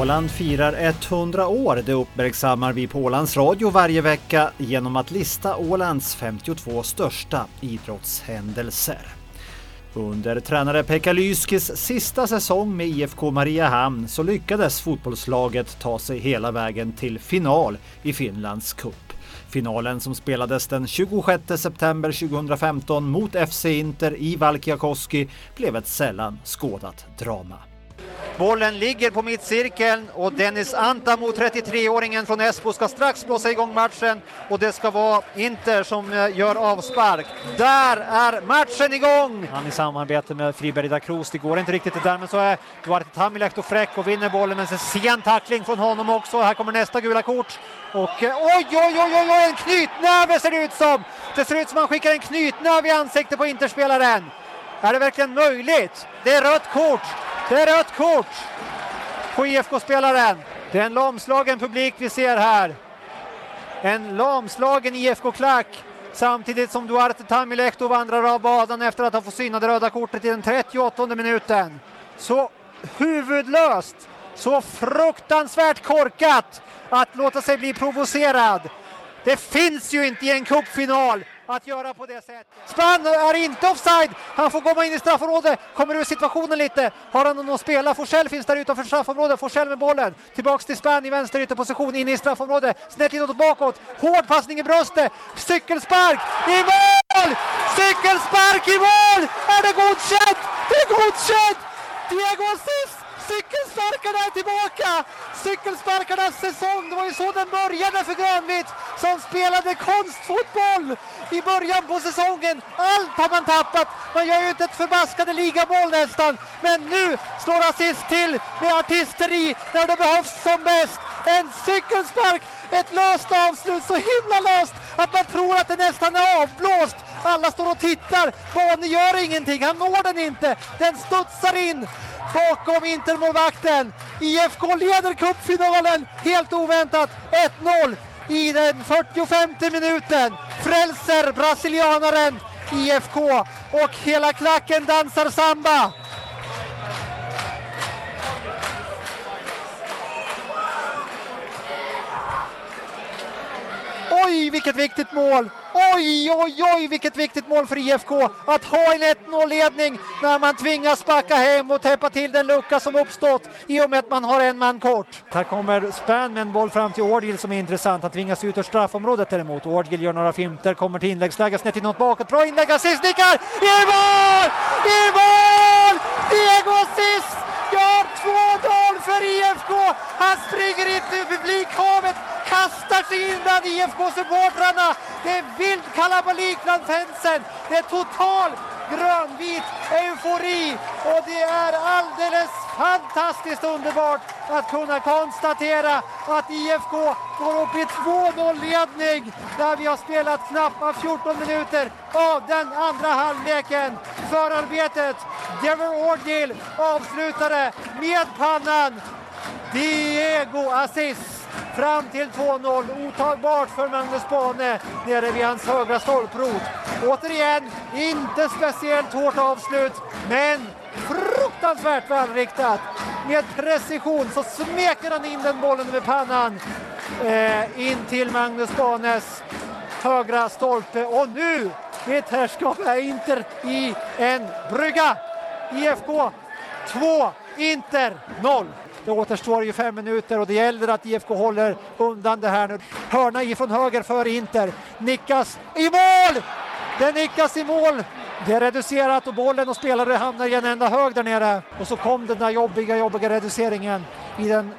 Åland firar 100 år. Det uppmärksammar vi på Ålands Radio varje vecka genom att lista Ålands 52 största idrottshändelser. Under tränare Pekka Lyskis sista säsong med IFK Mariehamn så lyckades fotbollslaget ta sig hela vägen till final i Finlands cup. Finalen som spelades den 26 september 2015 mot FC Inter i Valkiakoski blev ett sällan skådat drama. Bollen ligger på mittcirkeln och Dennis Antamo, 33-åringen från Esbo, ska strax blåsa igång matchen och det ska vara Inter som eh, gör avspark. Där är matchen igång! Han i samarbete med Friberg da Cruz. Det går inte riktigt det där, men så är Duarte Tamilehto fräck och vinner bollen. Men sen sen tackling från honom också. Här kommer nästa gula kort. Och eh, oj, oj, oj, oj, oj, en knytnäve ser det ut som! Det ser ut som han skickar en knytnäve i ansiktet på Interspelaren. Är det verkligen möjligt? Det är rött kort! Det är rött kort på IFK-spelaren. Det är en lamslagen publik vi ser här. En lamslagen IFK-klack samtidigt som Duarte Tamilehto vandrar av banan efter att ha fått syna det röda kortet i den 38 minuten. Så huvudlöst, så fruktansvärt korkat att låta sig bli provocerad. Det finns ju inte i en cupfinal att göra på det sättet. Spann är inte offside. Han får komma in i straffområdet, kommer ur situationen lite. Har han någon att spela? Forsell finns där utanför straffområdet. Forsell med bollen. Tillbaks till Spann i vänster ytterposition, inne i straffområdet. Snett inåt bakåt. Hård passning i bröstet. Cykelspark i mål! Cykelspark i mål! Är det godkänt? Det är godkänt! Diego assist! Cykelsparkarna är tillbaka! Cykelsparkarnas säsong, det var ju så den började för Grönvitt som spelade konstfotboll i början på säsongen. Allt har man tappat. Man gör ju inte ett förbaskade ligamål nästan. Men nu slår assist till med artisteri när det behövs som bäst. En cykelspark, ett löst avslut, så himla löst att man tror att det nästan är avblåst. Alla står och tittar. Bane gör ingenting, han når den inte. Den studsar in bakom Intermålvakten. IFK leder cupfinalen helt oväntat 1-0 i den 45 minuten. Frälser brasilianaren IFK och hela klacken dansar samba. Oj, vilket viktigt mål! Oj, oj, oj, vilket viktigt mål för IFK att ha en 1-0-ledning när man tvingas backa hem och täppa till den lucka som uppstått i och med att man har en man kort. Här kommer Spann med en boll fram till Årdgil som är intressant. Han tvingas ut ur straffområdet däremot. Årdgil gör några finter, kommer till inläggsläge, snett inåt bakåt. Bra inlägg, assist, nickar! I mål! I mål! Diego assist! Gör 2-0 för IFK! Han springer in i publikhavet kastar sig in bland IFK-supportrarna. Det är vild kalabalik bland fansen. Det är total grönvit eufori och det är alldeles fantastiskt underbart att kunna konstatera att IFK går upp i 2-0-ledning där vi har spelat knappa 14 minuter av den andra halvleken. Förarbetet, Dever Orgil avslutade med pannan. Diego Assis fram till 2-0. Otagbart för Magnus Bane nere vid hans högra stolprot. Återigen, inte speciellt hårt avslut, men fruktansvärt välriktat. Med precision så smeker han in den bollen med pannan eh, in till Magnus Banes högra stolpe. Och nu, mitt herrskap, är Inter i en brygga. IFK 2, Inter 0. Det återstår ju fem minuter och det gäller att IFK håller undan det här nu. Hörna ifrån höger för Inter. Nickas i mål! Det nickas i mål. Det är reducerat och bollen och spelare hamnar i en enda hög där nere. Och så kom den där jobbiga, jobbiga reduceringen i den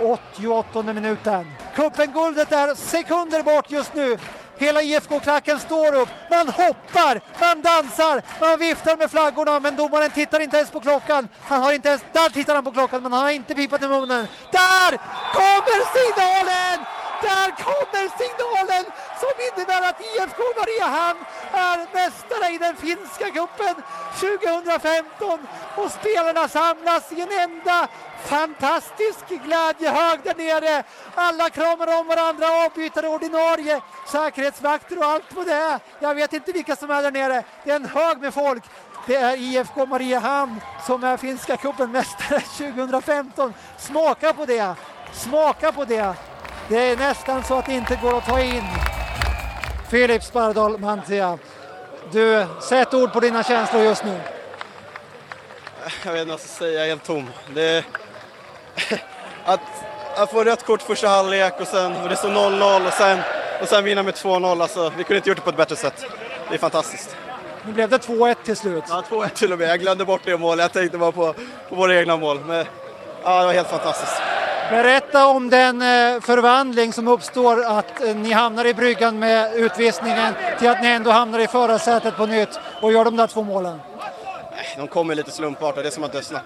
88 minuten. Cupen-guldet är sekunder bort just nu. Hela IFK-klacken står upp, man hoppar, man dansar, man viftar med flaggorna men domaren tittar inte ens på klockan. Han har inte ens, där tittar han på klockan men han har inte pipat i munnen. Där kommer signalen! Där kommer signalen som innebär att IFK Mariehamn är mästare i den finska cupen 2015 och spelarna samlas i en enda fantastisk glädjehög där nere. Alla kramar om varandra, avbytare, ordinarie, säkerhetsvakter och allt vad det är. Jag vet inte vilka som är där nere. Det är en hög med folk. Det är IFK Mariehamn som är finska cupen-mästare 2015. Smaka på det! Smaka på det! Det är nästan så att det inte går att ta in. Filip Spardal Mantia, du, sätt ord på dina känslor just nu. Jag vet inte vad jag ska säga, jag är helt tom. Det att, att få rött kort första halvlek och sen och det står 0-0 och sen, och sen vinna med 2-0, alltså vi kunde inte gjort det på ett bättre sätt. Det är fantastiskt. Nu blev det 2-1 till slut. Ja, 2-1 till och med. Jag glömde bort det målet. Jag tänkte bara på, på våra egna mål. Men ja, det var helt fantastiskt. Berätta om den eh, förvandling som uppstår att eh, ni hamnar i bryggan med utvisningen till att ni ändå hamnar i förarsätet på nytt och gör de där två målen. De kommer lite slumpartat, det är som att snack,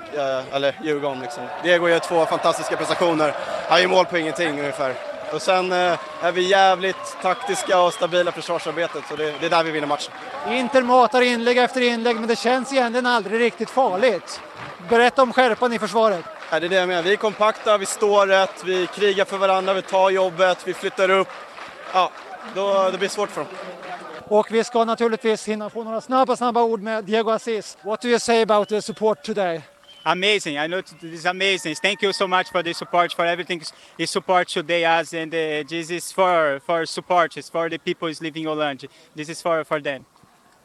eller ljuga om liksom. Diego gör två fantastiska prestationer. Han gör mål på ingenting ungefär. Och sen eh, är vi jävligt taktiska och stabila försvarsarbetet så det, det är där vi vinner matchen. Inter matar inlägg efter inlägg men det känns egentligen aldrig riktigt farligt. Berätta om skärpan i försvaret. Ja, det är det jag menar. Vi är kompakta, vi står rätt, vi krigar för varandra, vi tar jobbet, vi flyttar upp. Ja, då, det blir svårt för dem. Och vi ska naturligtvis hinna få några snabba, snabba ord med Diego Assis. What do you say about the support today? Amazing. I know this is amazing. Thank you so much for the support, for everything you support today us. And uh, this is for, for support, it's for the people who's living Holland. This is for, for them.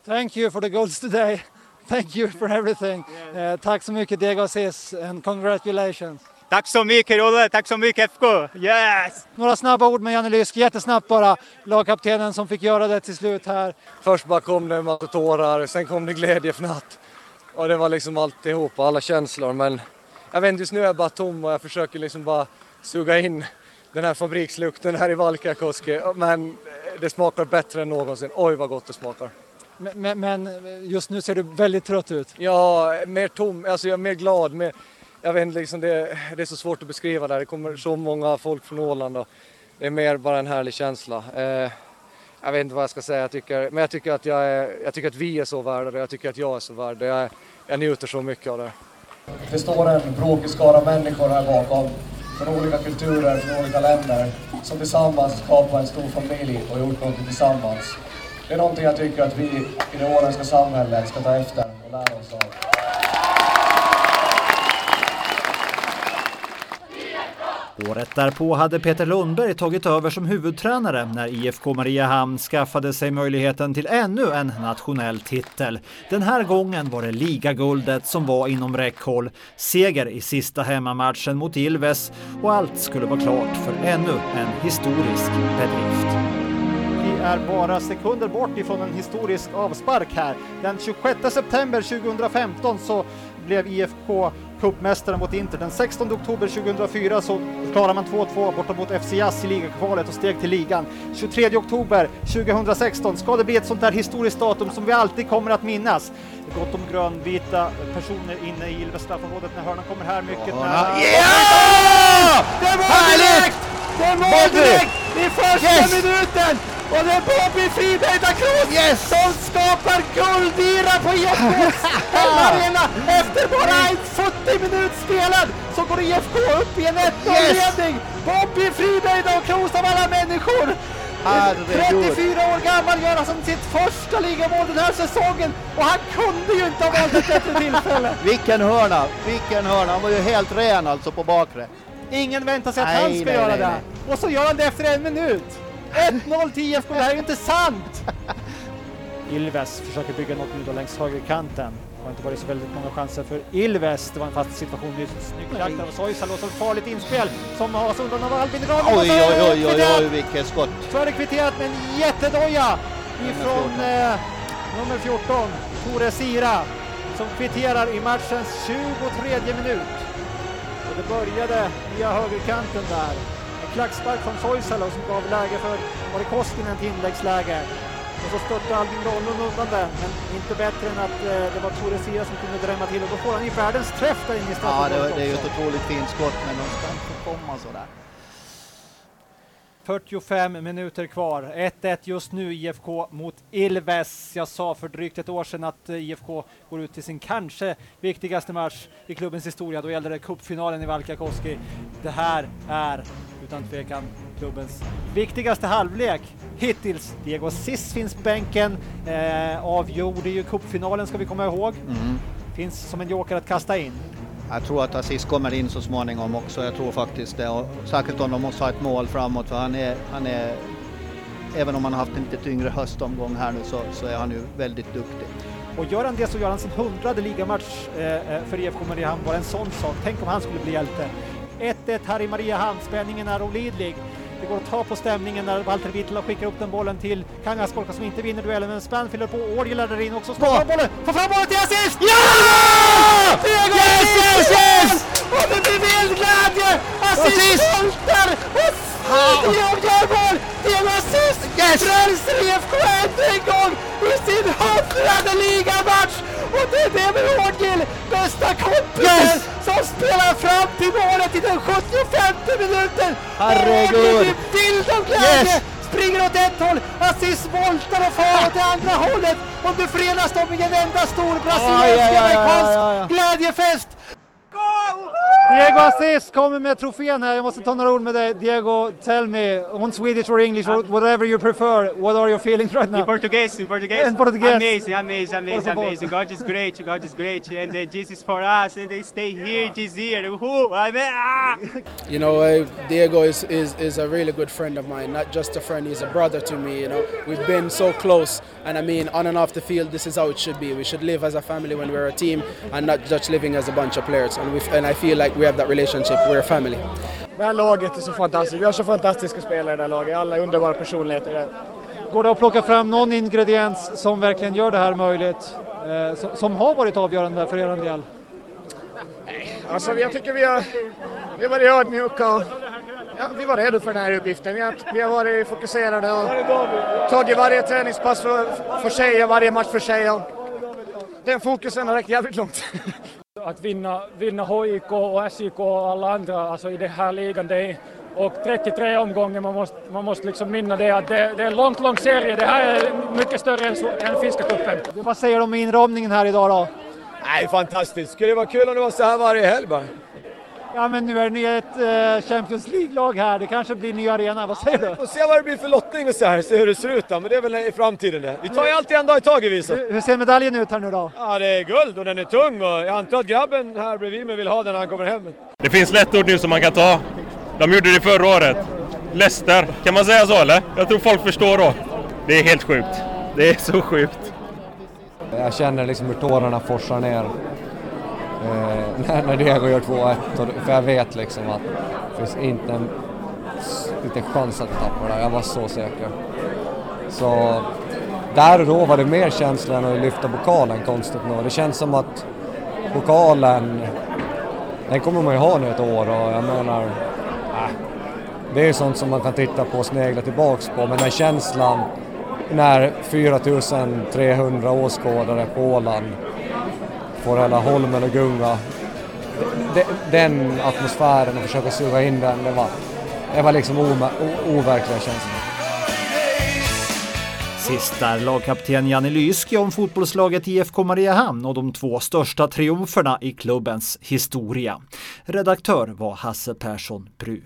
Thank you for the goals today. Thank you for everything. Yes. Uh, tack så mycket Diego Assis and congratulations. Tack så mycket Olle, tack så mycket FK! Yes! Några snabba ord med Janne Lysk, jättesnabbt bara. Lagkaptenen som fick göra det till slut här. Först bara kom det en massa tårar, sen kom det glädjefnatt. Och det var liksom alltihop, alla känslor. Men jag vet inte, just nu är jag bara tom och jag försöker liksom bara suga in den här fabrikslukten här i Valkeakoski. Men det smakar bättre än någonsin. Oj vad gott det smakar. Men, men, just nu ser du väldigt trött ut. Ja, mer tom, alltså jag är mer glad. Mer, jag vet inte, liksom det, det, är så svårt att beskriva där. Det kommer så många folk från Åland och det är mer bara en härlig känsla. Eh, jag vet inte vad jag ska säga, jag tycker, men jag tycker, att jag, är, jag tycker att vi är så värda det. Jag tycker att jag är så värd det. Jag, jag njuter så mycket av det. Det står en bråkig skara människor här bakom från olika kulturer, från olika länder som tillsammans skapar en stor familj och gjort något tillsammans. Det är någonting jag tycker att vi i det åländska samhället ska ta efter och lära oss av. Året därpå hade Peter Lundberg tagit över som huvudtränare när IFK Mariehamn skaffade sig möjligheten till ännu en nationell titel. Den här gången var det ligaguldet som var inom räckhåll, seger i sista hemmamatchen mot Ilves och allt skulle vara klart för ännu en historisk bedrift. Vi är bara sekunder bort ifrån en historisk avspark här. Den 26 september 2015 så blev IFK cupmästare mot Inter. Den 16 oktober 2004 så klarade man 2-2 borta mot FC Jazz i ligakvalet och steg till ligan. 23 oktober 2016 ska det bli ett sånt där historiskt datum som vi alltid kommer att minnas. Gott om grönvita personer inne i Ilves straffområdet när hörnan kommer här mycket ja, nära. Ja! Det mål direkt! Det är mål direkt i första yes! minuten! Och det är Bobby Friberg da Cruz yes! som skapar guldyra på IFKs hemmaarena efter bara 40 minuter spelad så går IFK upp i en 1-0-ledning. Yes! Bobby Friberg da Cruz av alla människor! 34 år gammal gör han som sitt första ligamål den här säsongen och han kunde ju inte ha valt ett bättre tillfälle. vilken hörna, vilken hörna, han var ju helt ren alltså på bakre. Ingen väntar sig att nej, han ska nej, göra nej, det. Och så gör han det efter en minut. 1-0 till IFK, det här är ju inte sant! Ilves försöker bygga något nu då längs högerkanten. Det har inte varit så väldigt många chanser för Ilves. Det var en fast situation nyss. Snyggt lagt av Soisalo och så farligt inspel som har undan av Albin Rami. Oj, oj, oj, oj, oj, vilket skott! Så är det kvitterat med en jättedoja ifrån eh, nummer 14, Tore Sira, som kvitterar i matchens 23 minut. Och det började via högerkanten där klackspark från Soisalo som gav läge för var det Koskinen till inläggsläge. Och så störtade Albin Rollund undan den, men inte bättre än att eh, det var Tore Sia som kunde drämma till och då får han ju världens träff där inne i straffområdet Ja, det, det är ju ett otroligt fint skott, men de ska inte komma sådär. 45 minuter kvar. 1-1 just nu IFK mot Ilves. Jag sa för drygt ett år sedan att eh, IFK går ut till sin kanske viktigaste match i klubbens historia. Då gällde det cupfinalen i Valkakoski. Det här är utan tvekan klubbens viktigaste halvlek hittills. Diego Sis finns bänken, eh, avgjorde ju cupfinalen ska vi komma ihåg. Mm. Finns som en joker att kasta in. Jag tror att Aziz kommer in så småningom också. Jag tror faktiskt det. Och säkert om de måste ha ett mål framåt för han är, han är även om han har haft en lite tyngre höstomgång här nu så, så är han ju väldigt duktig. Och gör han det så gör han sin hundrade ligamatch eh, eh för IFK Mariehamn. Bara en sån sak. Tänk om han skulle bli hjälte. 1-1 här i Mariehamn. Spänningen är olidlig. Det går att ta på stämningen när Walter Wittla skickar upp den bollen till Kangaskolka som inte vinner duellen, men Spann fyller på. Årje laddar in också. Slår ja. bollen! Får fram bollen till assist! Ja! Yes, yes, yes! Och det blir vild glädje! Assist voltar! Och Diego gör mål! Diego assist! Yes! Frälser IFK ännu en gång i sin hundrade ligamatch! Och det är det med Ågill, bästa kompisen, yes! Som spelar fram till målet i den 75 minuten! Herregud! Vild av glädje! Yes! Springer åt ett håll, Assis voltar och far åt det andra hållet! Och nu förenas de i en enda stor brasiliansk-amerikansk glädjefest! Diego Assis kommer med trofén här. Jag måste ta några ord med dig. Diego, tell me, on Swedish or English, or whatever you prefer, what are your feelings right now? In Portuguese, in Portuguese. In Portuguese. Amazing, amazing, amazing, amazing. God is great, God is great, and uh, Jesus for us, and they stay here this year. Woohoo! I mean, ah! You know, uh, Diego is, is, is a really good friend of mine. Not just a friend, he's a brother to me. You know, we've been so close, and I mean, on and off the field, this is how it should be. We should live as a family when we're a team, and not just living as a bunch of players. And, we and I feel like we have that relationship. We're a family. Det här laget är så fantastiskt. Vi har så fantastiska spelare i det här laget. Alla underbara personligheter. Går det att plocka fram någon ingrediens som verkligen gör det här möjligt? Eh, som, som, har varit avgörande för er del? Alltså jag tycker vi har, vi har varit ödmjuka och ja, vi var redo för den här uppgiften. Vi har, vi har varit fokuserade och tagit varje träningspass för, för sig och varje match för sig. Och den fokusen har räckt jävligt långt. Att vinna, vinna HIK och SIK och alla andra alltså i den här ligan, det är, och 33 omgångar, man måste, man måste liksom minna det att det, det är en långt, lång serie. Det här är mycket större än, än finska cupen. Vad säger du om inramningen här idag då? Nej, fantastiskt. Skulle det vara kul om det var så här varje helg bara. Ja, men nu är ni ett eh, Champions League-lag här. Det kanske blir ny arena. Vad säger du? Vi får se vad det blir för lottning och så här, se hur det ser ut då. Men det är väl i framtiden det. Vi tar ju alltid en dag i taget vi hur, hur ser medaljen ut här nu då? Ja, det är guld och den är tung och jag antar att grabben här bredvid mig vill ha den när han kommer hem. Det finns lätt ord nu som man kan ta. De gjorde det förra året. Leicester, kan man säga så eller? Jag tror folk förstår då. Det är helt sjukt. Det är så sjukt. Jag känner liksom hur tårarna forsar ner eh, när, när Diego gör 2-1. För jag vet liksom att det finns inte en liten chans att tappa det. där. Jag var så säker. Så där och då var det mer känslan än att lyfta pokalen konstigt nog. Det känns som att pokalen, den kommer man ju ha nu ett år och jag menar, äh, det är sånt som man kan titta på och snegla tillbaks på men den känslan när 4300 åskådare på Åland får hela holmen att gunga. Den atmosfären och försöka suga in den, det var, det var liksom overkliga känslor. Sist är lagkapten Janne Lyski om fotbollslaget IFK Mariehamn och de två största triumferna i klubbens historia. Redaktör var Hasse Persson Bru.